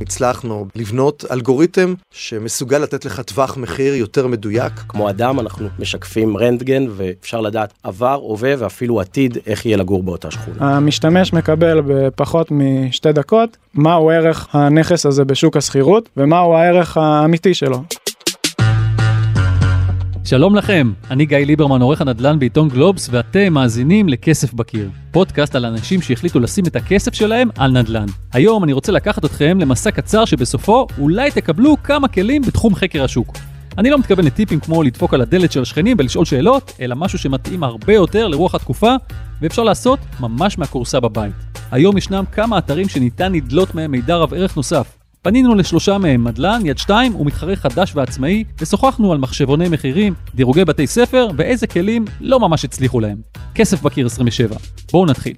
הצלחנו לבנות אלגוריתם שמסוגל לתת לך טווח מחיר יותר מדויק. כמו אדם אנחנו משקפים רנטגן ואפשר לדעת עבר, הווה ואפילו עתיד איך יהיה לגור באותה שכונה. המשתמש מקבל בפחות משתי דקות מהו ערך הנכס הזה בשוק השכירות ומהו הערך האמיתי שלו. שלום לכם, אני גיא ליברמן, עורך הנדל"ן בעיתון גלובס, ואתם מאזינים לכסף בקיר. פודקאסט על אנשים שהחליטו לשים את הכסף שלהם על נדל"ן. היום אני רוצה לקחת אתכם למסע קצר שבסופו אולי תקבלו כמה כלים בתחום חקר השוק. אני לא מתכוון לטיפים כמו לדפוק על הדלת של השכנים ולשאול שאלות, אלא משהו שמתאים הרבה יותר לרוח התקופה, ואפשר לעשות ממש מהכורסה בבית. היום ישנם כמה אתרים שניתן לדלות מהם מידע רב ערך נוסף, פנינו לשלושה מהם, מדלן, יד שתיים ומתחרה חדש ועצמאי, ושוחחנו על מחשבוני מחירים, דירוגי בתי ספר ואיזה כלים לא ממש הצליחו להם. כסף בקיר 27. בואו נתחיל.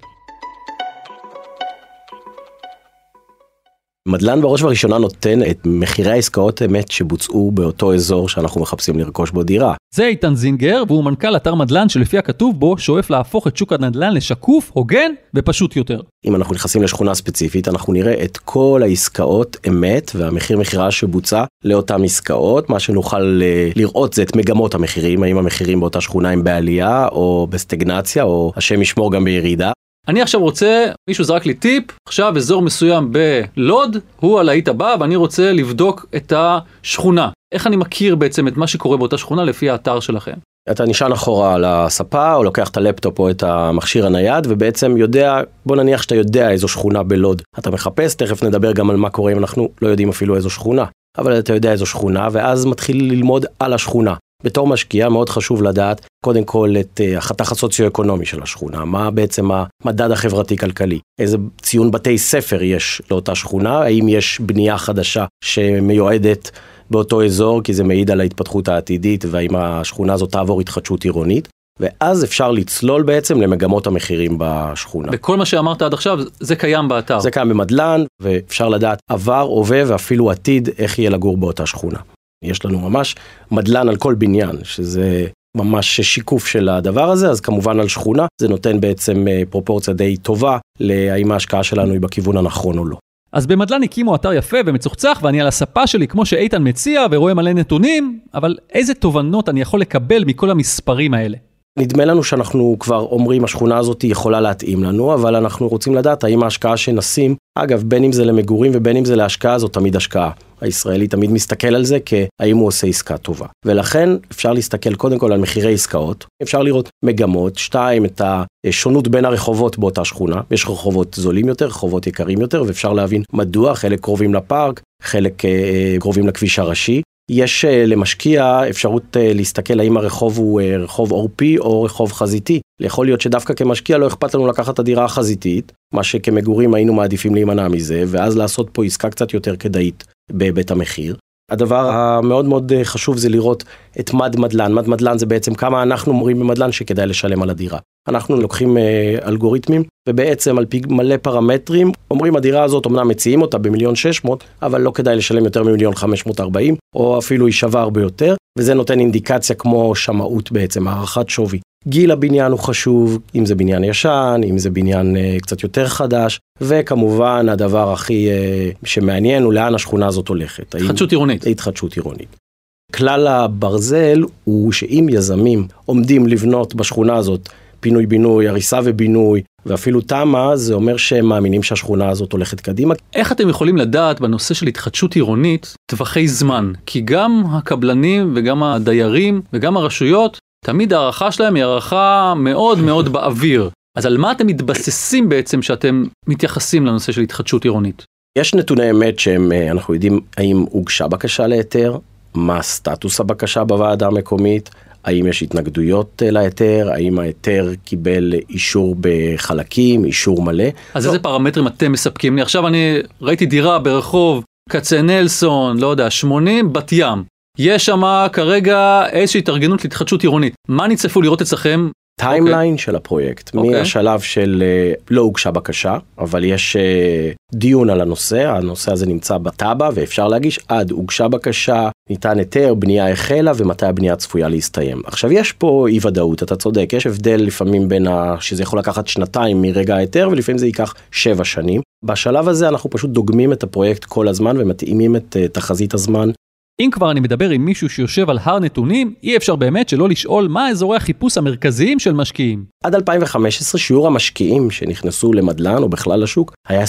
מדלן בראש ובראשונה נותן את מחירי העסקאות אמת שבוצעו באותו אזור שאנחנו מחפשים לרכוש בו דירה. זה איתן זינגר והוא מנכ"ל אתר מדלן שלפי הכתוב בו שואף להפוך את שוק הנדלן לשקוף, הוגן ופשוט יותר. אם אנחנו נכנסים לשכונה ספציפית אנחנו נראה את כל העסקאות אמת והמחיר מכירה שבוצע לאותן עסקאות מה שנוכל אה, לראות זה את מגמות המחירים האם המחירים באותה שכונה הם בעלייה או בסטגנציה או השם ישמור גם בירידה. אני עכשיו רוצה, מישהו זרק לי טיפ, עכשיו אזור מסוים בלוד, הוא הלהיט הבא ואני רוצה לבדוק את השכונה. איך אני מכיר בעצם את מה שקורה באותה שכונה לפי האתר שלכם? אתה נשען אחורה על הספה או לוקח את הלפטופ או את המכשיר הנייד ובעצם יודע, בוא נניח שאתה יודע איזו שכונה בלוד. אתה מחפש, תכף נדבר גם על מה קורה אם אנחנו לא יודעים אפילו איזו שכונה. אבל אתה יודע איזו שכונה ואז מתחיל ללמוד על השכונה. בתור משקיע מאוד חשוב לדעת קודם כל את אה, החתך הסוציו-אקונומי של השכונה, מה בעצם המדד החברתי-כלכלי, איזה ציון בתי ספר יש לאותה שכונה, האם יש בנייה חדשה שמיועדת באותו אזור, כי זה מעיד על ההתפתחות העתידית והאם השכונה הזאת תעבור התחדשות עירונית. ואז אפשר לצלול בעצם למגמות המחירים בשכונה. וכל מה שאמרת עד עכשיו זה קיים באתר. זה קיים במדלן ואפשר לדעת עבר, הווה ואפילו עתיד איך יהיה לגור באותה שכונה. יש לנו ממש מדלן על כל בניין, שזה ממש שיקוף של הדבר הזה, אז כמובן על שכונה זה נותן בעצם אה, פרופורציה די טובה להאם ההשקעה שלנו היא בכיוון הנכון או לא. אז במדלן הקימו אתר יפה ומצוחצח ואני על הספה שלי כמו שאיתן מציע ורואה מלא נתונים, אבל איזה תובנות אני יכול לקבל מכל המספרים האלה? נדמה לנו שאנחנו כבר אומרים השכונה הזאת יכולה להתאים לנו, אבל אנחנו רוצים לדעת האם ההשקעה שנשים, אגב בין אם זה למגורים ובין אם זה להשקעה זו תמיד השקעה. הישראלי תמיד מסתכל על זה כהאם הוא עושה עסקה טובה. ולכן אפשר להסתכל קודם כל על מחירי עסקאות, אפשר לראות מגמות, שתיים את השונות בין הרחובות באותה שכונה, יש רחובות זולים יותר, רחובות יקרים יותר, ואפשר להבין מדוע חלק קרובים לפארק, חלק אה, קרובים לכביש הראשי, יש אה, למשקיע אפשרות אה, להסתכל האם הרחוב הוא אה, רחוב עורפי או רחוב חזיתי. יכול להיות שדווקא כמשקיע לא אכפת לנו לקחת את הדירה החזיתית, מה שכמגורים היינו מעדיפים להימנע מזה, ואז לעשות פה עסקה קצת יותר כדאית בהיבט המחיר. הדבר המאוד מאוד חשוב זה לראות את מד מדלן, מד מדלן זה בעצם כמה אנחנו אומרים במדלן שכדאי לשלם על הדירה. אנחנו לוקחים אה, אלגוריתמים ובעצם על פי מלא פרמטרים אומרים הדירה הזאת אמנם מציעים אותה במיליון 600 אבל לא כדאי לשלם יותר ממיליון 540 או אפילו היא שווה הרבה יותר וזה נותן אינדיקציה כמו שמאות בעצם הערכת שווי. גיל הבניין הוא חשוב אם זה בניין ישן אם זה בניין אה, קצת יותר חדש וכמובן הדבר הכי אה, שמעניין הוא לאן השכונה הזאת הולכת. התחדשות עירונית. התחדשות עירונית. כלל הברזל הוא שאם יזמים עומדים לבנות בשכונה הזאת פינוי בינוי, הריסה ובינוי, ואפילו תמ"א, זה אומר שהם מאמינים שהשכונה הזאת הולכת קדימה. איך אתם יכולים לדעת בנושא של התחדשות עירונית טווחי זמן? כי גם הקבלנים וגם הדיירים וגם הרשויות, תמיד ההערכה שלהם היא הערכה מאוד מאוד באוויר. אז על מה אתם מתבססים בעצם שאתם מתייחסים לנושא של התחדשות עירונית? יש נתוני אמת שהם, אה, אנחנו יודעים האם הוגשה בקשה להיתר, מה סטטוס הבקשה בוועדה המקומית, האם יש התנגדויות אה, להיתר, האם ההיתר קיבל אישור בחלקים, אישור מלא. אז לא. איזה פרמטרים אתם מספקים לי? עכשיו אני ראיתי דירה ברחוב כצנלסון, לא יודע, 80, בת ים. יש שם כרגע איזושהי התארגנות להתחדשות עירונית. מה צפוי לראות אצלכם timeline okay. של הפרויקט, okay. אוקיי. מהשלב של אה, לא הוגשה בקשה, אבל יש אה, דיון על הנושא, הנושא הזה נמצא בתב"ע ואפשר להגיש עד הוגשה בקשה, ניתן היתר, בנייה החלה ומתי הבנייה צפויה להסתיים. עכשיו יש פה אי ודאות, אתה צודק, יש הבדל לפעמים בין ה... שזה יכול לקחת שנתיים מרגע ההיתר ולפעמים זה ייקח שבע שנים. בשלב הזה אנחנו פשוט דוגמים את הפרויקט כל הזמן ומתאימים את אה, תחזית הזמן אם כבר אני מדבר עם מישהו שיושב על הר נתונים, אי אפשר באמת שלא לשאול מה אזורי החיפוש המרכזיים של משקיעים. עד 2015 שיעור המשקיעים שנכנסו למדלן או בכלל לשוק היה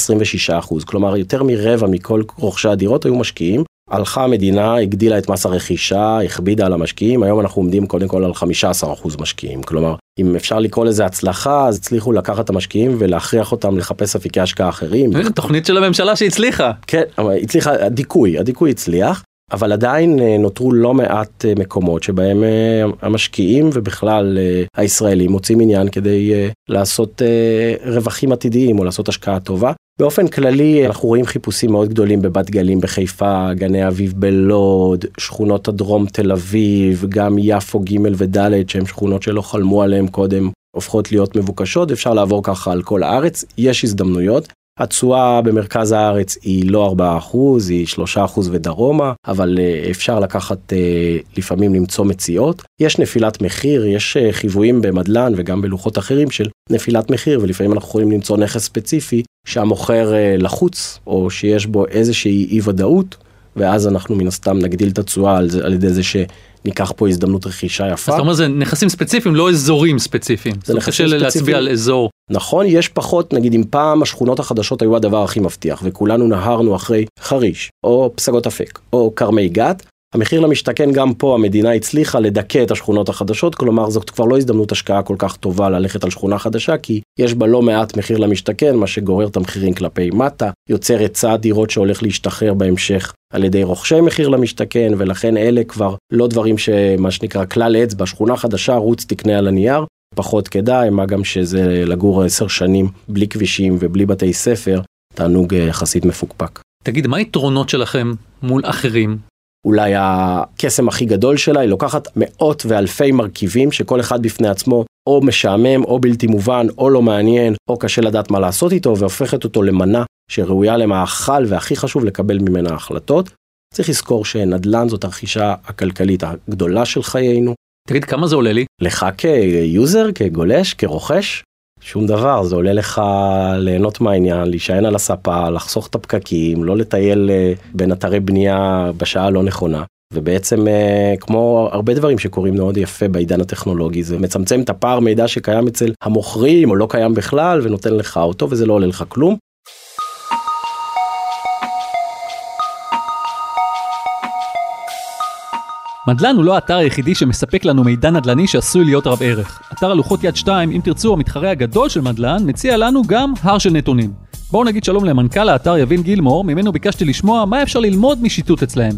26%, כלומר יותר מרבע מכל רוכשי הדירות היו משקיעים. הלכה המדינה, הגדילה את מס הרכישה, הכבידה על המשקיעים, היום אנחנו עומדים קודם כל על 15% משקיעים. כלומר, אם אפשר לקרוא לזה הצלחה, אז הצליחו לקחת את המשקיעים ולהכריח אותם לחפש אפיקי השקעה אחרים. תוכנית של הממשלה שהצליחה. כן, אבל הצליחה, הדיכוי, הדיכוי הצליח. אבל עדיין אה, נותרו לא מעט אה, מקומות שבהם אה, המשקיעים ובכלל הישראלים מוצאים עניין כדי לעשות רווחים עתידיים או לעשות השקעה טובה. באופן כללי אנחנו רואים חיפושים מאוד גדולים בבת גלים בחיפה, גני אביב בלוד, שכונות הדרום תל אביב, גם יפו ג' וד' שהם שכונות שלא חלמו עליהם קודם הופכות להיות מבוקשות, אפשר לעבור ככה על כל הארץ, יש הזדמנויות. התשואה במרכז הארץ היא לא 4%, היא 3% ודרומה, אבל אה, אפשר לקחת אה, לפעמים למצוא מציאות. יש נפילת מחיר, יש אה, חיוויים במדלן וגם בלוחות אחרים של נפילת מחיר, ולפעמים אנחנו יכולים למצוא נכס ספציפי שהמוכר לחוץ, או שיש בו איזושהי אי ודאות, ואז אנחנו מן הסתם נגדיל את התשואה על, על ידי זה ש... ניקח פה הזדמנות רכישה יפה. אז אתה אומר זה נכסים ספציפיים, לא אזורים ספציפיים. זה נכסים ספציפיים. קשה להצביע על אזור. נכון, יש פחות, נגיד אם פעם השכונות החדשות היו הדבר הכי מבטיח, וכולנו נהרנו אחרי חריש, או פסגות אפק, או כרמי גת, המחיר למשתכן גם פה המדינה הצליחה לדכא את השכונות החדשות, כלומר זאת כבר לא הזדמנות השקעה כל כך טובה ללכת על שכונה חדשה, כי יש בה לא מעט מחיר למשתכן, מה שגורר את המחירים כלפי מטה, יוצר היצע דירות שהולך להשתחרר בהמשך על ידי רוכשי מחיר למשתכן, ולכן אלה כבר לא דברים שמה שנקרא כלל אצבע, שכונה חדשה, רוץ תקנה על הנייר, פחות כדאי, מה גם שזה לגור עשר שנים בלי כבישים ובלי בתי ספר, תענוג אה, יחסית מפוקפק. תגיד, מה היתרונות שלכם מול אחרים? אולי הקסם הכי גדול שלה, היא לוקחת מאות ואלפי מרכיבים שכל אחד בפני עצמו או משעמם, או בלתי מובן, או לא מעניין, או קשה לדעת מה לעשות איתו, והופכת אותו למנה שראויה למאכל והכי חשוב לקבל ממנה החלטות. צריך לזכור שנדל"ן זאת הרכישה הכלכלית הגדולה של חיינו. תגיד, כמה זה עולה לי? לך כיוזר, כגולש, כרוכש? שום דבר, זה עולה לך ליהנות מהעניין, להישען על הספה, לחסוך את הפקקים, לא לטייל אה, בין אתרי בנייה בשעה הלא נכונה. ובעצם אה, כמו הרבה דברים שקורים מאוד יפה בעידן הטכנולוגי זה מצמצם את הפער מידע שקיים אצל המוכרים או לא קיים בכלל ונותן לך אותו וזה לא עולה לך כלום. מדלן הוא לא האתר היחידי שמספק לנו מידע נדל"ני שעשוי להיות רב ערך. אתר הלוחות יד 2, אם תרצו, המתחרה הגדול של מדלן, מציע לנו גם הר של נתונים. בואו נגיד שלום למנכ"ל האתר יבין גילמור, ממנו ביקשתי לשמוע מה אפשר ללמוד משיטוט אצלהם.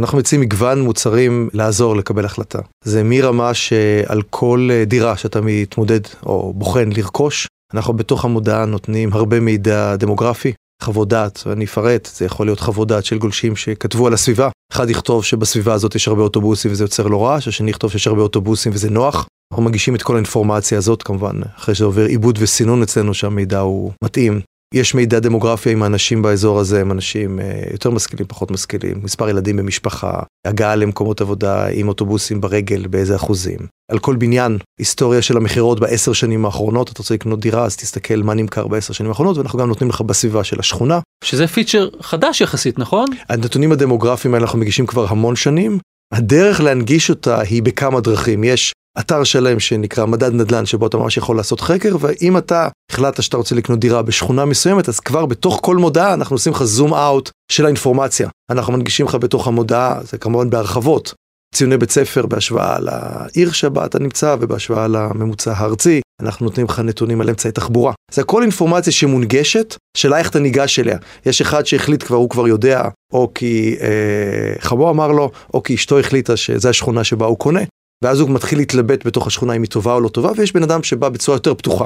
אנחנו מציעים מגוון מוצרים לעזור לקבל החלטה. זה מרמה שעל כל אה, דירה שאתה מתמודד או בוחן לרכוש, אנחנו בתוך המודעה נותנים הרבה מידע דמוגרפי, חוות דעת, ואני אפרט, זה יכול להיות חוות דעת של גולשים שכתבו על הסביבה. אחד יכתוב שבסביבה הזאת יש הרבה אוטובוסים וזה יוצר לו רעש, השני יכתוב שיש הרבה אוטובוסים וזה נוח. אנחנו מגישים את כל האינפורמציה הזאת כמובן, אחרי שזה עובר עיבוד וסינון אצלנו שהמידע הוא מתאים. יש מידע דמוגרפי עם האנשים באזור הזה, הם אנשים אה, יותר משכילים, פחות משכילים, מספר ילדים במשפחה, הגעה למקומות עבודה עם אוטובוסים ברגל, באיזה אחוזים. על כל בניין, היסטוריה של המכירות בעשר שנים האחרונות, אתה רוצה לקנות דירה, אז תסתכל מה נמכר בעשר שנים האחרונות, ואנחנו גם נותנים לך בסביבה של השכונה. שזה פיצ'ר חדש יחסית, נכון? הנתונים הדמוגרפיים האלה אנחנו מגישים כבר המון שנים. הדרך להנגיש אותה היא בכמה דרכים. יש אתר שלם שנקרא מדד נדל"ן שבו אתה ממש יכול לעשות חקר ואם אתה החלטת שאתה רוצה לקנות דירה בשכונה מסוימת אז כבר בתוך כל מודעה אנחנו עושים לך זום אאוט של האינפורמציה אנחנו מנגישים לך בתוך המודעה זה כמובן בהרחבות ציוני בית ספר בהשוואה לעיר שבה אתה נמצא ובהשוואה לממוצע הארצי. אנחנו נותנים לך נתונים על אמצעי תחבורה. זה הכל אינפורמציה שמונגשת שאלה איך אתה ניגש אליה. יש אחד שהחליט כבר הוא כבר יודע או כי אה, חמו אמר לו או כי אשתו החליטה שזה השכונה שבה הוא קונה ואז הוא מתחיל להתלבט בתוך השכונה אם היא טובה או לא טובה, ויש בן אדם שבא בצורה יותר פתוחה.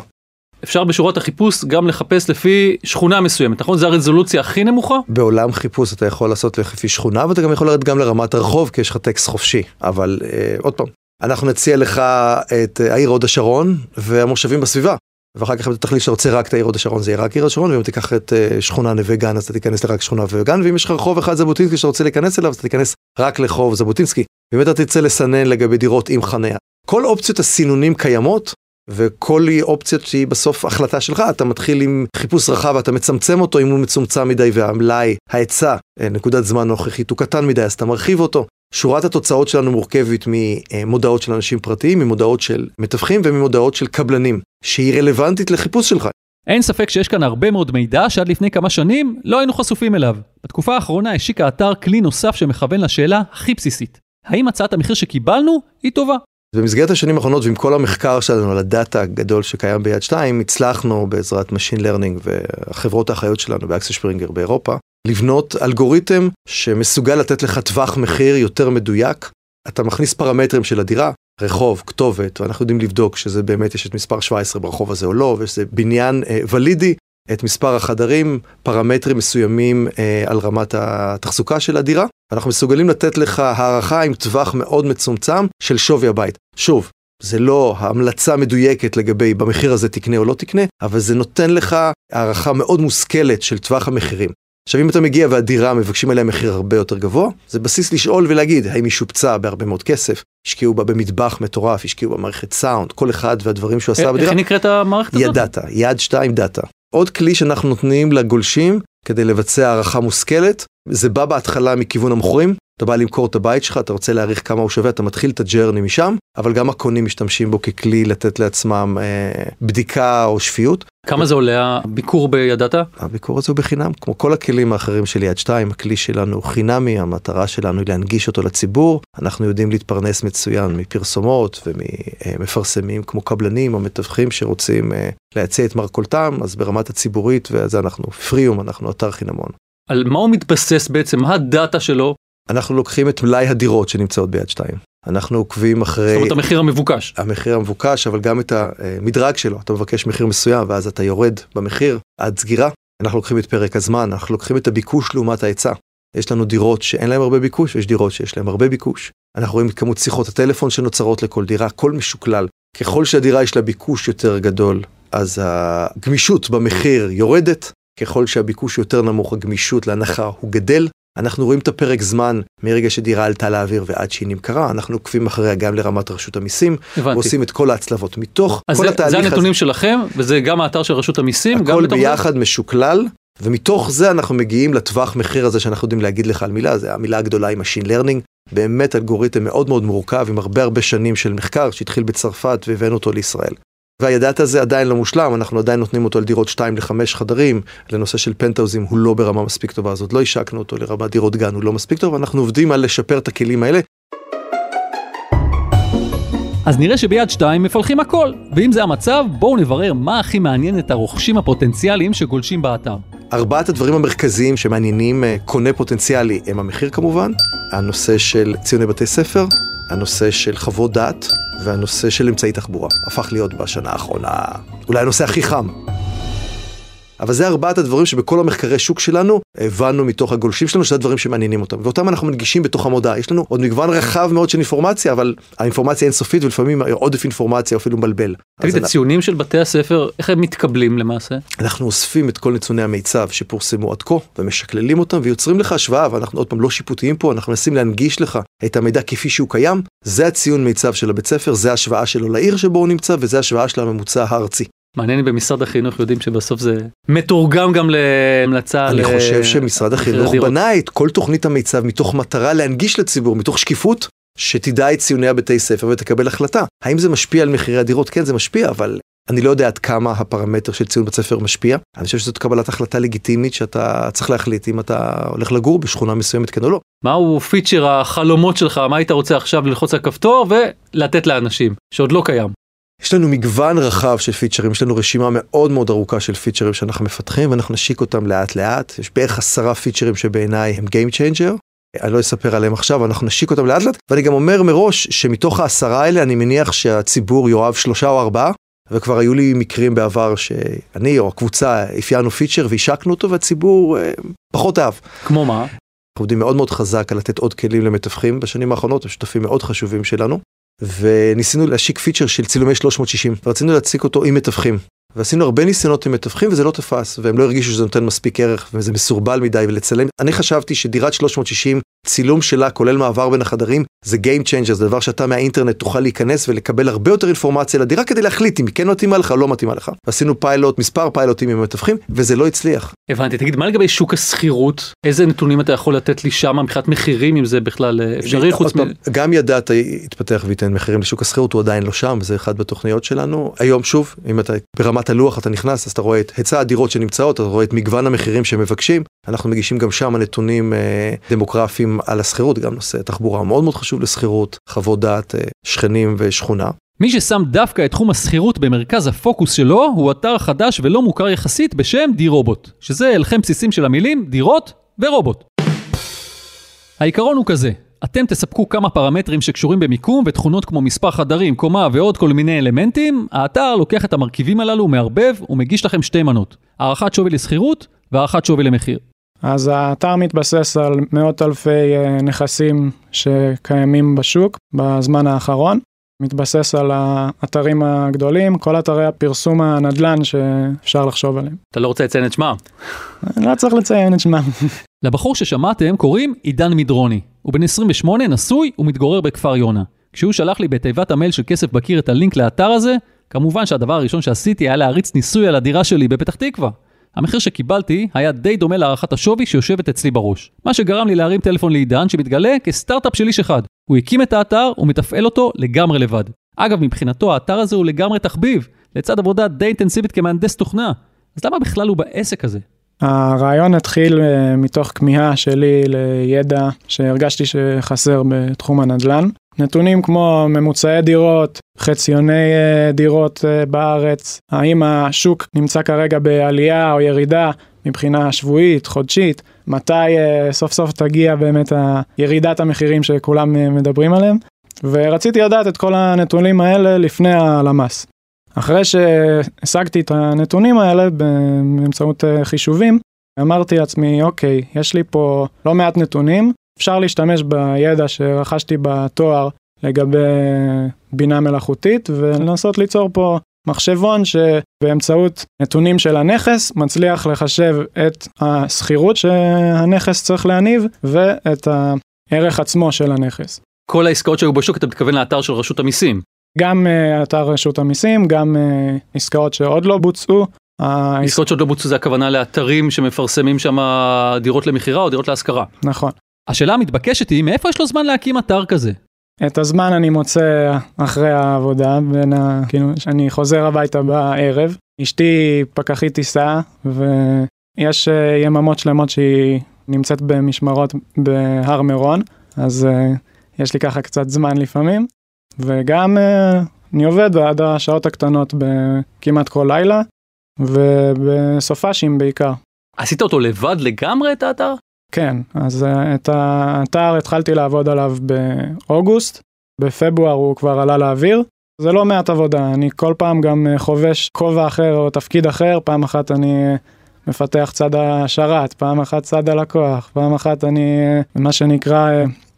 אפשר בשורות החיפוש גם לחפש לפי שכונה מסוימת, נכון? זו הרזולוציה הכי נמוכה? בעולם חיפוש אתה יכול לעשות לפי שכונה, ואתה גם יכול לרדת גם לרמת הרחוב, כי יש לך טקסט חופשי. אבל אה, עוד פעם, אנחנו נציע לך את העיר הוד השרון והמושבים בסביבה. ואחר כך אם אתה תחליט שאתה רוצה רק את העיר הוד השרון זה יהיה רק עיר השרון ואם תיקח את uh, שכונה נווה גן אז אתה תיכנס לרק שכונה נווה גן ואם יש לך רחוב אחד ז'בוטינסקי שאתה רוצה להיכנס אליו אז אתה תיכנס רק לחוב ז'בוטינסקי. ואם אתה תרצה לסנן לגבי דירות עם חניה. כל אופציות הסינונים קיימות וכל אופציות שהיא בסוף החלטה שלך אתה מתחיל עם חיפוש רחב אתה מצמצם אותו אם הוא מצומצם מדי והמלאי ההיצע אה, נקודת זמן נוכחית הוא קטן מדי אז אתה מרחיב אותו. שורת התוצאות שלנו מורכבת ממודעות של אנשים פרטיים, ממודעות של מתווכים וממודעות של קבלנים, שהיא רלוונטית לחיפוש שלך. אין ספק שיש כאן הרבה מאוד מידע שעד לפני כמה שנים לא היינו חשופים אליו. בתקופה האחרונה השיק האתר כלי נוסף שמכוון לשאלה הכי בסיסית. האם הצעת המחיר שקיבלנו היא טובה? במסגרת השנים האחרונות ועם כל המחקר שלנו על הדאטה הגדול שקיים ביד 2, הצלחנו בעזרת Machine Learning והחברות האחיות שלנו באקסל שפרינגר באירופה, לבנות אלגוריתם שמסוגל לתת לך טווח מחיר יותר מדויק. אתה מכניס פרמטרים של הדירה, רחוב, כתובת, ואנחנו יודעים לבדוק שזה באמת יש את מספר 17 ברחוב הזה או לא, ושזה בניין אה, ולידי, את מספר החדרים, פרמטרים מסוימים אה, על רמת התחזוקה של הדירה. אנחנו מסוגלים לתת לך הערכה עם טווח מאוד מצומצם של שווי הבית. שוב, זה לא המלצה מדויקת לגבי במחיר הזה תקנה או לא תקנה, אבל זה נותן לך הערכה מאוד מושכלת של טווח המחירים. עכשיו אם אתה מגיע והדירה מבקשים עליה מחיר הרבה יותר גבוה, זה בסיס לשאול ולהגיד האם היא שופצה בהרבה מאוד כסף, השקיעו בה במטבח מטורף, השקיעו במערכת סאונד, כל אחד והדברים שהוא עשה בדירה. איך נקראת המערכת הזאת? ידעת, יד שתיים דאטה. עוד כלי שאנחנו נותנים לגולשים כדי לבצע הערכה מושכלת, זה בא בהתחלה מכיוון המוכרים, אתה בא למכור את הבית שלך, אתה רוצה להעריך כמה הוא שווה, אתה מתחיל את הג'רני משם, אבל גם הקונים משתמשים בו ככלי לתת לעצמם אה, בדיקה או שפיות. כמה זה עולה הביקור בידעת? הביקור הזה הוא בחינם, כמו כל הכלים האחרים של יד 2, הכלי שלנו הוא חינמי, המטרה שלנו היא להנגיש אותו לציבור, אנחנו יודעים להתפרנס מצוין מפרסומות וממפרסמים כמו קבלנים או מתווכים שרוצים אה, להציע את מרכולתם, אז ברמת הציבורית, וזה אנחנו פריום, אנחנו אתר חינמון. על מה הוא מתבסס בעצם? מה הדאטה שלו? אנחנו לוקחים את מלאי הדירות שנמצאות ביד 2. אנחנו עוקבים אחרי... זאת אומרת המחיר המבוקש. המחיר המבוקש, אבל גם את המדרג שלו. אתה מבקש מחיר מסוים ואז אתה יורד במחיר עד סגירה. אנחנו לוקחים את פרק הזמן, אנחנו לוקחים את הביקוש לעומת ההיצע. יש לנו דירות שאין להם הרבה ביקוש, יש דירות שיש להם הרבה ביקוש. אנחנו רואים את כמות שיחות הטלפון שנוצרות לכל דירה, הכל משוקלל. ככל שהדירה יש לה ביקוש יותר גדול, אז הגמישות במחיר יורדת. ככל שהביקוש יותר נמוך, הגמישות להנחה הוא גדל. אנחנו רואים את הפרק זמן מרגע שדירה עלתה לאוויר ועד שהיא נמכרה, אנחנו עוקבים אחריה גם לרמת רשות המיסים, הבנתי. ועושים את כל ההצלבות מתוך כל זה, התהליך הזה. זה הנתונים הזה. שלכם, וזה גם האתר של רשות המיסים? הכל ביחד זה? משוקלל, ומתוך זה אנחנו מגיעים לטווח מחיר הזה שאנחנו יודעים להגיד לך על מילה, זה המילה הגדולה עם Machine Learning, באמת אלגוריתם מאוד מאוד מורכב עם הרבה הרבה שנים של מחקר שהתחיל בצרפת והבאנו אותו לישראל. והידעת הזה עדיין לא מושלם, אנחנו עדיין נותנים אותו על דירות 2 ל-5 חדרים, לנושא של פנטאוזים הוא לא ברמה מספיק טובה, אז עוד לא השקנו אותו לרמת דירות גן, הוא לא מספיק טוב, אנחנו עובדים על לשפר את הכלים האלה. אז נראה שביד 2 מפלחים הכל, ואם זה המצב, בואו נברר מה הכי מעניין את הרוכשים הפוטנציאליים שגולשים באתר. ארבעת הדברים המרכזיים שמעניינים אה, קונה פוטנציאלי הם המחיר כמובן, הנושא של ציוני בתי ספר, הנושא של חוות דעת והנושא של אמצעי תחבורה. הפך להיות בשנה האחרונה אולי הנושא הכי חם. אבל זה ארבעת הדברים שבכל המחקרי שוק שלנו הבנו מתוך הגולשים שלנו שזה הדברים שמעניינים אותם ואותם אנחנו מנגישים בתוך המודעה יש לנו עוד מגוון רחב מאוד של אינפורמציה אבל האינפורמציה אינסופית ולפעמים עודף אינפורמציה אפילו מבלבל. תגיד הציונים של בתי הספר איך הם מתקבלים למעשה? אנחנו אוספים את כל נתוני המיצב שפורסמו עד כה ומשקללים אותם ויוצרים לך השוואה ואנחנו עוד פעם לא שיפוטיים פה אנחנו מנסים להנגיש לך את המידע כפי שהוא קיים זה הציון מיצב של הבית ספר זה השוואה שלו לעיר שבו הוא נמצא וזה השוואה של הממוצע הארצי. מעניין אם במשרד החינוך יודעים שבסוף זה מתורגם גם להמלצה. אני חושב שמשרד החינוך בנה את כל תוכנית המיצב מתוך מטרה להנגיש לציבור, מתוך שקיפות, שתדע את ציוני הבתי ספר ותקבל החלטה. האם זה משפיע על מחירי הדירות? כן, זה משפיע, אבל אני לא יודע עד כמה הפרמטר של ציון בית ספר משפיע. אני חושב שזאת קבלת החלטה לגיטימית שאתה צריך להחליט אם אתה הולך לגור בשכונה מסוימת כן או לא. מהו פיצ'ר החלומות שלך, מה היית רוצה עכשיו ללחוץ על כפתור ולתת לאנשים, שעוד לא קיים. יש לנו מגוון רחב של פיצ'רים, יש לנו רשימה מאוד מאוד ארוכה של פיצ'רים שאנחנו מפתחים ואנחנו נשיק אותם לאט לאט. יש בערך עשרה פיצ'רים שבעיניי הם Game Changer. אני לא אספר עליהם עכשיו, אנחנו נשיק אותם לאט לאט, ואני גם אומר מראש שמתוך העשרה האלה אני מניח שהציבור יאהב שלושה או ארבעה, וכבר היו לי מקרים בעבר שאני או הקבוצה אפיינו פיצ'ר והשקנו אותו והציבור אה, פחות אהב. כמו מה? אנחנו עובדים מאוד מאוד חזק על לתת עוד כלים למתווכים בשנים האחרונות, הם שותפים מאוד חשובים שלנו. וניסינו להשיק פיצ'ר של צילומי 360, רצינו להציג אותו עם מתווכים. ועשינו הרבה ניסיונות עם מתווכים וזה לא תפס, והם לא הרגישו שזה נותן מספיק ערך וזה מסורבל מדי ולצלם. אני חשבתי שדירת 360, צילום שלה כולל מעבר בין החדרים, זה Game Changer, זה דבר שאתה מהאינטרנט תוכל להיכנס ולקבל הרבה יותר אינפורמציה לדירה כדי להחליט אם היא כן מתאימה לך או לא מתאימה לך. עשינו פיילוט, מספר פיילוטים עם מתווכים, וזה לא הצליח. הבנתי, תגיד, מה לגבי שוק השכירות? איזה נתונים אתה יכול לתת לי שם מבחינת מחירים, אם זה בכלל אה, אפשרי חוץ מ... גם ידעת יתפתח וייתן מחירים לשוק השכירות, הוא עדיין לא שם, זה אחד בתוכניות שלנו. היום שוב, אם אתה ברמת הלוח אתה נכנס, אז אתה רואה את היצע הדירות שנמצאות, אתה רואה את מגוון המחירים שמבקשים. אנחנו מגישים גם שם נתונים אה, דמוגרפיים על השכירות, גם נושא תחבורה מאוד מאוד חשוב לשכירות, חוות דעת, אה, שכנים ושכונה. מי ששם דווקא את תחום השכירות במרכז הפוקוס שלו, הוא אתר חדש ולא מוכר יחסית בשם די רובוט, שזה הלחם בסיסים של המילים דירות ורובוט. העיקרון הוא כזה, אתם תספקו כמה פרמטרים שקשורים במיקום ותכונות כמו מספר חדרים, קומה ועוד כל מיני אלמנטים, האתר לוקח את המרכיבים הללו, מערבב ומגיש לכם שתי מנות, הערכת שווי לשכירות והערכת שווי למחיר. אז האתר מתבסס על מאות אלפי אה, נכסים שקיימים בשוק בזמן האחרון. מתבסס על האתרים הגדולים, כל אתרי הפרסום הנדל"ן שאפשר לחשוב עליהם. אתה לא רוצה לציין את שמם? לא צריך לציין את שמם. לבחור ששמעתם קוראים עידן מדרוני. הוא בן 28, נשוי ומתגורר בכפר יונה. כשהוא שלח לי בתיבת המייל של כסף בקיר את הלינק לאתר הזה, כמובן שהדבר הראשון שעשיתי היה להריץ ניסוי על הדירה שלי בפתח תקווה. המחיר שקיבלתי היה די דומה להערכת השווי שיושבת אצלי בראש. מה שגרם לי להרים טלפון לעידן שמתגלה כסטארט-אפ של איש אחד. הוא הקים את האתר ומתפעל אותו לגמרי לבד. אגב, מבחינתו האתר הזה הוא לגמרי תחביב, לצד עבודה די אינטנסיבית כמהנדס תוכנה. אז למה בכלל הוא בעסק הזה? הרעיון התחיל אה, מתוך כמיהה שלי לידע שהרגשתי שחסר בתחום הנדל"ן. נתונים כמו ממוצעי דירות, חציוני אה, דירות אה, בארץ, האם השוק נמצא כרגע בעלייה או ירידה מבחינה שבועית, חודשית, מתי סוף סוף תגיע באמת ירידת המחירים שכולם מדברים עליהם. ורציתי לדעת את כל הנתונים האלה לפני הלמ"ס. אחרי שהשגתי את הנתונים האלה באמצעות אה, חישובים, אמרתי לעצמי, אוקיי, יש לי פה לא מעט נתונים, אפשר להשתמש בידע שרכשתי בתואר לגבי בינה מלאכותית ולנסות ליצור פה מחשבון שבאמצעות נתונים של הנכס מצליח לחשב את השכירות שהנכס צריך להניב ואת הערך עצמו של הנכס. כל העסקאות שהיו בשוק אתה מתכוון לאתר של רשות המיסים. גם uh, אתר רשות המיסים, גם uh, עסקאות שעוד לא בוצעו. עסקאות שעוד לא בוצעו זה הכוונה לאתרים שמפרסמים שם דירות למכירה או דירות להשכרה. נכון. השאלה המתבקשת היא מאיפה יש לו זמן להקים אתר כזה? את הזמן אני מוצא אחרי העבודה, בין ה... כאילו, שאני חוזר הביתה בערב. אשתי פקחית טיסה, ויש uh, יממות שלמות שהיא נמצאת במשמרות בהר מירון, אז uh, יש לי ככה קצת זמן לפעמים. וגם אה, אני עובד עד השעות הקטנות כמעט כל לילה, ובסופאשים בעיקר. עשית אותו לבד לגמרי את האתר? כן, אז אה, את האתר התחלתי לעבוד עליו באוגוסט, בפברואר הוא כבר עלה לאוויר. זה לא מעט עבודה, אני כל פעם גם אה, חובש כובע אחר או תפקיד אחר, פעם אחת אני מפתח צד השרת, פעם אחת צד הלקוח, פעם אחת אני מה שנקרא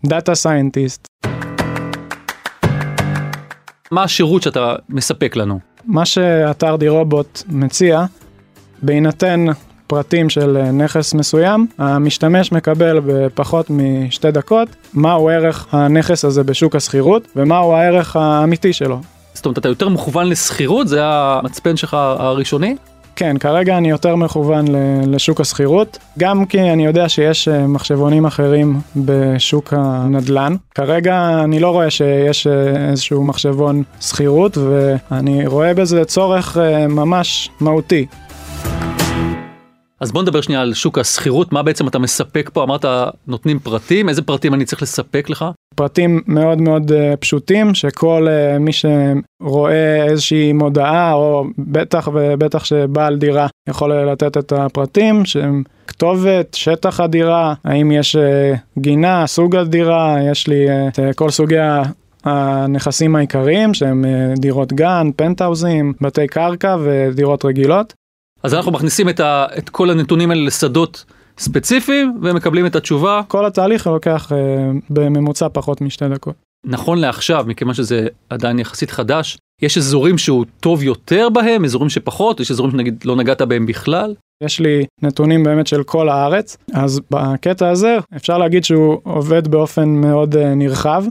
data scientist. מה השירות שאתה מספק לנו? מה שאתר די רובוט מציע, בהינתן פרטים של נכס מסוים, המשתמש מקבל בפחות משתי דקות מהו ערך הנכס הזה בשוק השכירות ומהו הערך האמיתי שלו. זאת אומרת, אתה יותר מכוון לשכירות? זה המצפן שלך הראשוני? כן, כרגע אני יותר מכוון לשוק השכירות, גם כי אני יודע שיש אה, מחשבונים אחרים בשוק הנדל"ן. כרגע אני לא רואה שיש אה, איזשהו מחשבון שכירות, ואני רואה בזה צורך אה, ממש מהותי. אז בוא נדבר שנייה על שוק השכירות, מה בעצם אתה מספק פה? אמרת נותנים פרטים, איזה פרטים אני צריך לספק לך? פרטים מאוד מאוד uh, פשוטים, שכל uh, מי שרואה איזושהי מודעה, או בטח ובטח שבעל דירה יכול לתת את הפרטים, שהם כתובת, שטח הדירה, האם יש uh, גינה, סוג הדירה, יש לי את uh, כל סוגי הנכסים העיקריים שהם דירות גן, פנטהאוזים, בתי קרקע ודירות רגילות. אז אנחנו מכניסים את, ה, את כל הנתונים האלה לשדות ספציפיים ומקבלים את התשובה. כל התהליך לוקח אה, בממוצע פחות משתי דקות. נכון לעכשיו, מכיוון שזה עדיין יחסית חדש, יש אזורים שהוא טוב יותר בהם, אזורים שפחות, יש אזורים שנגיד לא נגעת בהם בכלל? יש לי נתונים באמת של כל הארץ, אז בקטע הזה אפשר להגיד שהוא עובד באופן מאוד אה, נרחב.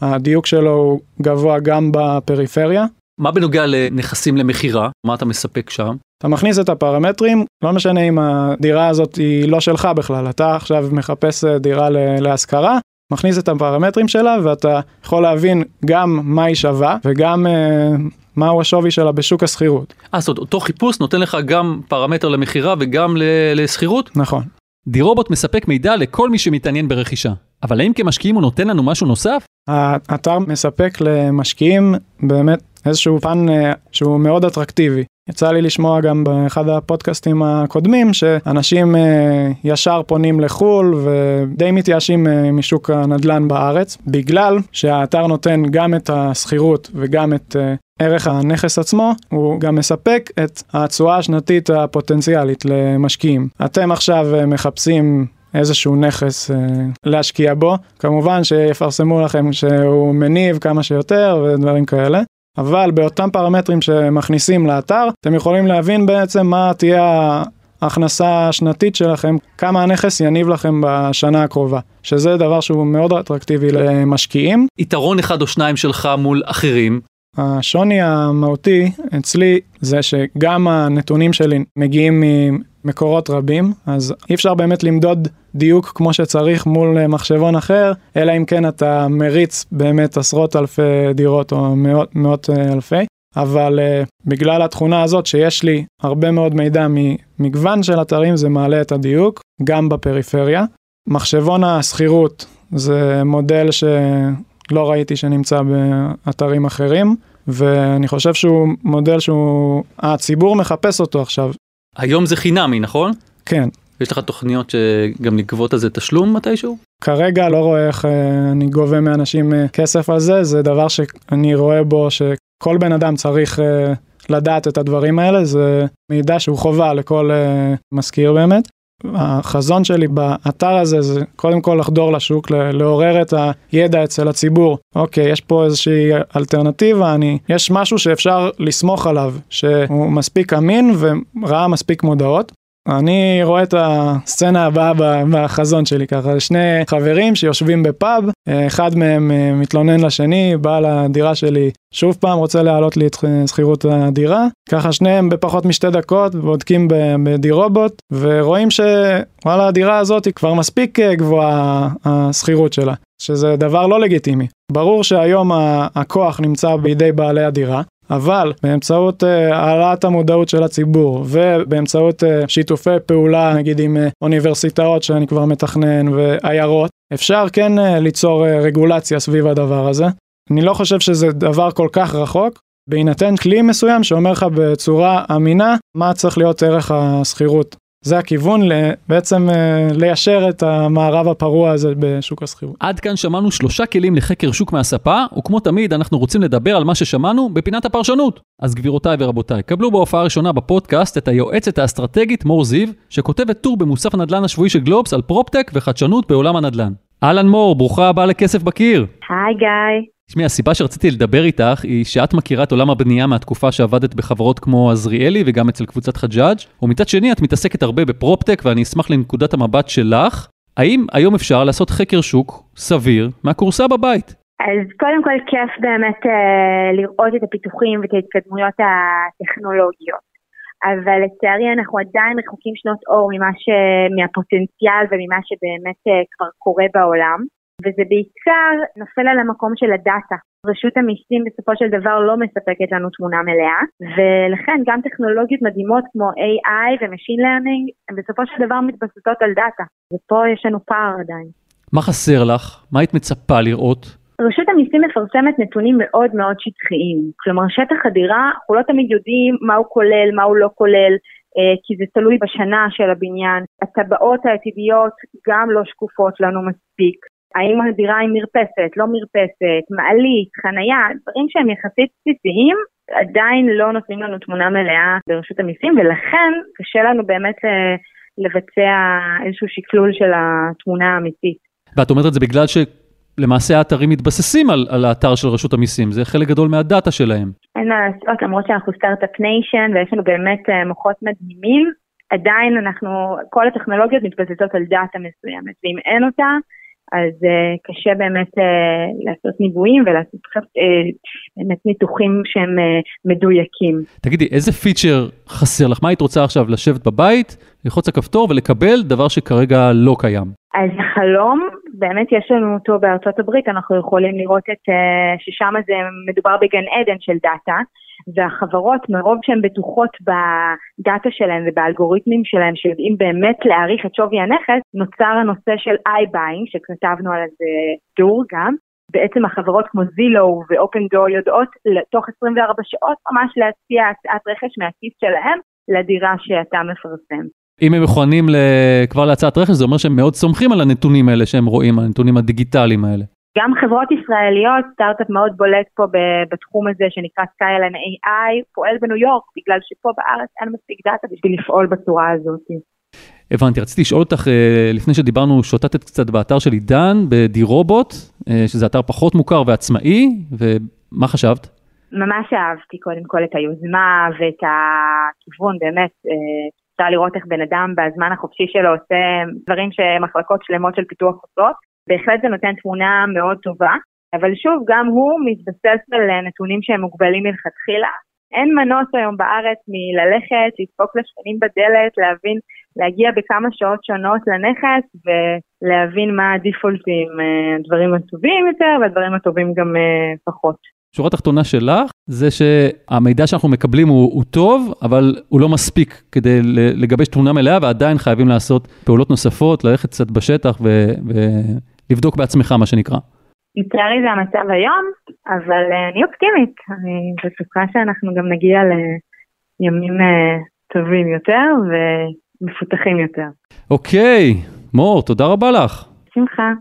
הדיוק שלו הוא גבוה גם בפריפריה. מה בנוגע לנכסים למכירה? מה אתה מספק שם? אתה מכניס את הפרמטרים, לא משנה אם הדירה הזאת היא לא שלך בכלל, אתה עכשיו מחפש אה, דירה להשכרה, מכניס את הפרמטרים שלה ואתה יכול להבין גם מה היא שווה וגם אה, מהו השווי שלה בשוק השכירות. אה, זאת אומרת, אותו חיפוש נותן לך גם פרמטר למכירה וגם לשכירות? נכון. דירובוט מספק מידע לכל מי שמתעניין ברכישה, אבל האם כמשקיעים הוא נותן לנו משהו נוסף? האתר מספק למשקיעים באמת איזשהו פן אה, שהוא מאוד אטרקטיבי. יצא לי לשמוע גם באחד הפודקאסטים הקודמים שאנשים אה, ישר פונים לחו"ל ודי מתייאשים אה, משוק הנדל"ן בארץ בגלל שהאתר נותן גם את השכירות וגם את ערך הנכס עצמו, הוא גם מספק את התשואה השנתית הפוטנציאלית למשקיעים. אתם עכשיו מחפשים איזשהו נכס אה, להשקיע בו, כמובן שיפרסמו לכם שהוא מניב כמה שיותר ודברים כאלה. אבל באותם פרמטרים שמכניסים לאתר, אתם יכולים להבין בעצם מה תהיה ההכנסה השנתית שלכם, כמה הנכס יניב לכם בשנה הקרובה, שזה דבר שהוא מאוד אטרקטיבי למשקיעים. יתרון אחד או שניים שלך מול אחרים. השוני המהותי אצלי זה שגם הנתונים שלי מגיעים ממקורות רבים, אז אי אפשר באמת למדוד דיוק כמו שצריך מול מחשבון אחר, אלא אם כן אתה מריץ באמת עשרות אלפי דירות או מאות, מאות אלפי. אבל uh, בגלל התכונה הזאת שיש לי הרבה מאוד מידע ממגוון של אתרים זה מעלה את הדיוק גם בפריפריה. מחשבון השכירות זה מודל שלא ראיתי שנמצא באתרים אחרים ואני חושב שהוא מודל שהוא הציבור מחפש אותו עכשיו. היום זה חינמי נכון? כן. יש לך תוכניות שגם לגבות על זה תשלום מתישהו? כרגע לא רואה איך אה, אני גובה מאנשים אה, כסף על זה, זה דבר שאני רואה בו שכל בן אדם צריך אה, לדעת את הדברים האלה, זה מידע שהוא חובה לכל מזכיר באמת. החזון שלי באתר הזה זה קודם כל לחדור לשוק, לעורר את הידע אצל הציבור. אוקיי, יש פה איזושהי אלטרנטיבה, אני, יש משהו שאפשר לסמוך עליו, שהוא מספיק אמין וראה מספיק מודעות. אני רואה את הסצנה הבאה בחזון שלי ככה, שני חברים שיושבים בפאב, אחד מהם אה, מתלונן לשני, בעל הדירה שלי שוב פעם רוצה להעלות לי את שכירות הדירה, ככה שניהם בפחות משתי דקות בודקים בדירובוט ורואים שוואלה הדירה הזאת היא כבר מספיק אה, גבוהה השכירות שלה, שזה דבר לא לגיטימי. ברור שהיום הכוח נמצא בידי בעלי הדירה, אבל באמצעות uh, העלאת המודעות של הציבור ובאמצעות uh, שיתופי פעולה נגיד עם uh, אוניברסיטאות שאני כבר מתכנן ועיירות, אפשר כן uh, ליצור uh, רגולציה סביב הדבר הזה. אני לא חושב שזה דבר כל כך רחוק, בהינתן כלי מסוים שאומר לך בצורה אמינה מה צריך להיות ערך השכירות זה הכיוון בעצם אה, ליישר את המערב הפרוע הזה בשוק השכירות. עד כאן שמענו שלושה כלים לחקר שוק מהספה, וכמו תמיד אנחנו רוצים לדבר על מה ששמענו בפינת הפרשנות. אז גבירותיי ורבותיי, קבלו בהופעה הראשונה בפודקאסט את היועצת האסטרטגית מור זיו, שכותבת טור במוסף הנדל"ן השבועי של גלובס על פרופטק וחדשנות בעולם הנדל"ן. אהלן מור, ברוכה הבאה לכסף בקיר. היי גיא. תשמעי, הסיבה שרציתי לדבר איתך היא שאת מכירה את עולם הבנייה מהתקופה שעבדת בחברות כמו עזריאלי וגם אצל קבוצת חג'אג', ומצד שני את מתעסקת הרבה בפרופטק ואני אשמח לנקודת המבט שלך. האם היום אפשר לעשות חקר שוק סביר מהכורסה בבית? אז קודם כל כיף באמת אה, לראות את הפיתוחים ואת ההתקדמויות הטכנולוגיות. אבל לצערי אנחנו עדיין רחוקים שנות אור ממה ש... מהפוטנציאל וממה שבאמת אה, כבר קורה בעולם. וזה בעיקר נופל על המקום של הדאטה. רשות המיסים בסופו של דבר לא מספקת לנו תמונה מלאה, ולכן גם טכנולוגיות מדהימות כמו AI ו-Machine Learning, הן בסופו של דבר מתבססות על דאטה, ופה יש לנו פער עדיין. מה חסר לך? מה היית מצפה לראות? רשות המיסים מפרסמת נתונים מאוד מאוד שטחיים, כלומר שטח הדירה, אנחנו לא תמיד יודעים מה הוא כולל, מה הוא לא כולל, אה, כי זה תלוי בשנה של הבניין. הטבעות העתידיות גם לא שקופות לנו מספיק. האם הדירה היא מרפסת, לא מרפסת, מעלית, חנייה, דברים שהם יחסית בסיסיים, עדיין לא נותנים לנו תמונה מלאה ברשות המיסים, ולכן קשה לנו באמת אה, לבצע איזשהו שקלול של התמונה האמיתית. ואת אומרת את זה בגלל ש... למעשה האתרים מתבססים על, על האתר של רשות המיסים, זה חלק גדול מהדאטה שלהם. אין מה לעשות, למרות שאנחנו startup nation ויש לנו באמת אה, מוחות מדהימים, עדיין אנחנו, כל הטכנולוגיות מתבססות על דאטה מסוימת, ואם אין אותה, אז uh, קשה באמת uh, לעשות ניבויים ולעשות uh, באמת ניתוחים שהם uh, מדויקים. תגידי, איזה פיצ'ר חסר לך? מה היית רוצה עכשיו לשבת בבית, ללחוץ הכפתור ולקבל דבר שכרגע לא קיים? אז החלום, באמת יש לנו אותו בארצות הברית, אנחנו יכולים לראות את, uh, ששם זה מדובר בגן עדן של דאטה. והחברות מרוב שהן בטוחות בדאטה שלהן ובאלגוריתמים שלהן שיודעים באמת להעריך את שווי הנכס, נוצר הנושא של iBuying שכתבנו על זה טור גם. בעצם החברות כמו Zillow ו Opendoor יודעות לתוך 24 שעות ממש להציע הצעת רכש מהכיס שלהם לדירה שאתה מפרסם. אם הם מוכנים כבר להצעת רכש זה אומר שהם מאוד סומכים על הנתונים האלה שהם רואים, הנתונים הדיגיטליים האלה. גם חברות ישראליות, סטארט-אפ מאוד בולט פה בתחום הזה שנקרא Skyline AI, פועל בניו יורק, בגלל שפה בארץ אין מספיק דאטה בשביל לפעול בצורה הזאת. הבנתי, רציתי לשאול אותך, אה, לפני שדיברנו, שוטטת קצת באתר של עידן, בדירובוט, אה, שזה אתר פחות מוכר ועצמאי, ומה חשבת? ממש אהבתי קודם כל את היוזמה ואת הכיוון, באמת, אה, אפשר לראות איך בן אדם בזמן החופשי שלו עושה דברים שמחלקות שלמות של פיתוח עושות. בהחלט זה נותן תמונה מאוד טובה, אבל שוב, גם הוא מתבסס על נתונים שהם מוגבלים מלכתחילה. אין מנוס היום בארץ מללכת, לדפוק לשכנים בדלת, להבין, להגיע בכמה שעות שונות לנכס ולהבין מה הדיפולטים, אה, הדברים הטובים יותר והדברים הטובים גם אה, פחות. שורה תחתונה שלך זה שהמידע שאנחנו מקבלים הוא, הוא טוב, אבל הוא לא מספיק כדי לגבש תמונה מלאה ועדיין חייבים לעשות פעולות נוספות, ללכת קצת בשטח ו... ו... לבדוק בעצמך, מה שנקרא. לצערי זה המצב היום, אבל uh, אני אופטימית. אני בטוחה שאנחנו גם נגיע לימים uh, טובים יותר ומפותחים יותר. אוקיי, מור, תודה רבה לך. בשמחה.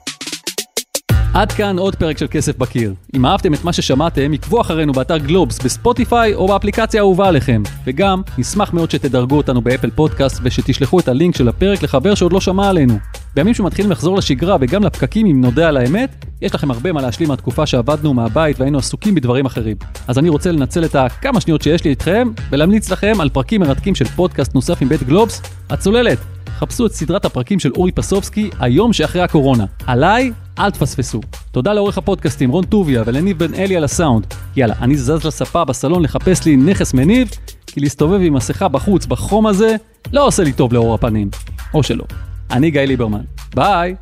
עד כאן עוד פרק של כסף בקיר. אם אהבתם את מה ששמעתם, עקבו אחרינו באתר גלובס, בספוטיפיי או באפליקציה האהובה עליכם. וגם, נשמח מאוד שתדרגו אותנו באפל פודקאסט ושתשלחו את הלינק של הפרק לחבר שעוד לא שמע עלינו. בימים שמתחילים לחזור לשגרה וגם לפקקים, אם נודה על האמת, יש לכם הרבה מה להשלים מהתקופה שעבדנו מהבית והיינו עסוקים בדברים אחרים. אז אני רוצה לנצל את הכמה שניות שיש לי איתכם, ולהמליץ לכם על פרקים מרתקים של פודקאסט נוסף עם בית גלובס, הצוללת. חפשו את סדרת הפרקים של אורי פסובסקי, היום שאחרי הקורונה. עליי, אל תפספסו. תודה לעורך הפודקאסטים רון טוביה ולניב בן אלי על הסאונד. יאללה, אני זז לספה בסלון לחפש לי נכס מניב, כי להסתובב עם מסכה בחוץ בחום הזה, לא עושה לי טוב לאור הפנים. או שלא. אני גיא ליברמן. ביי!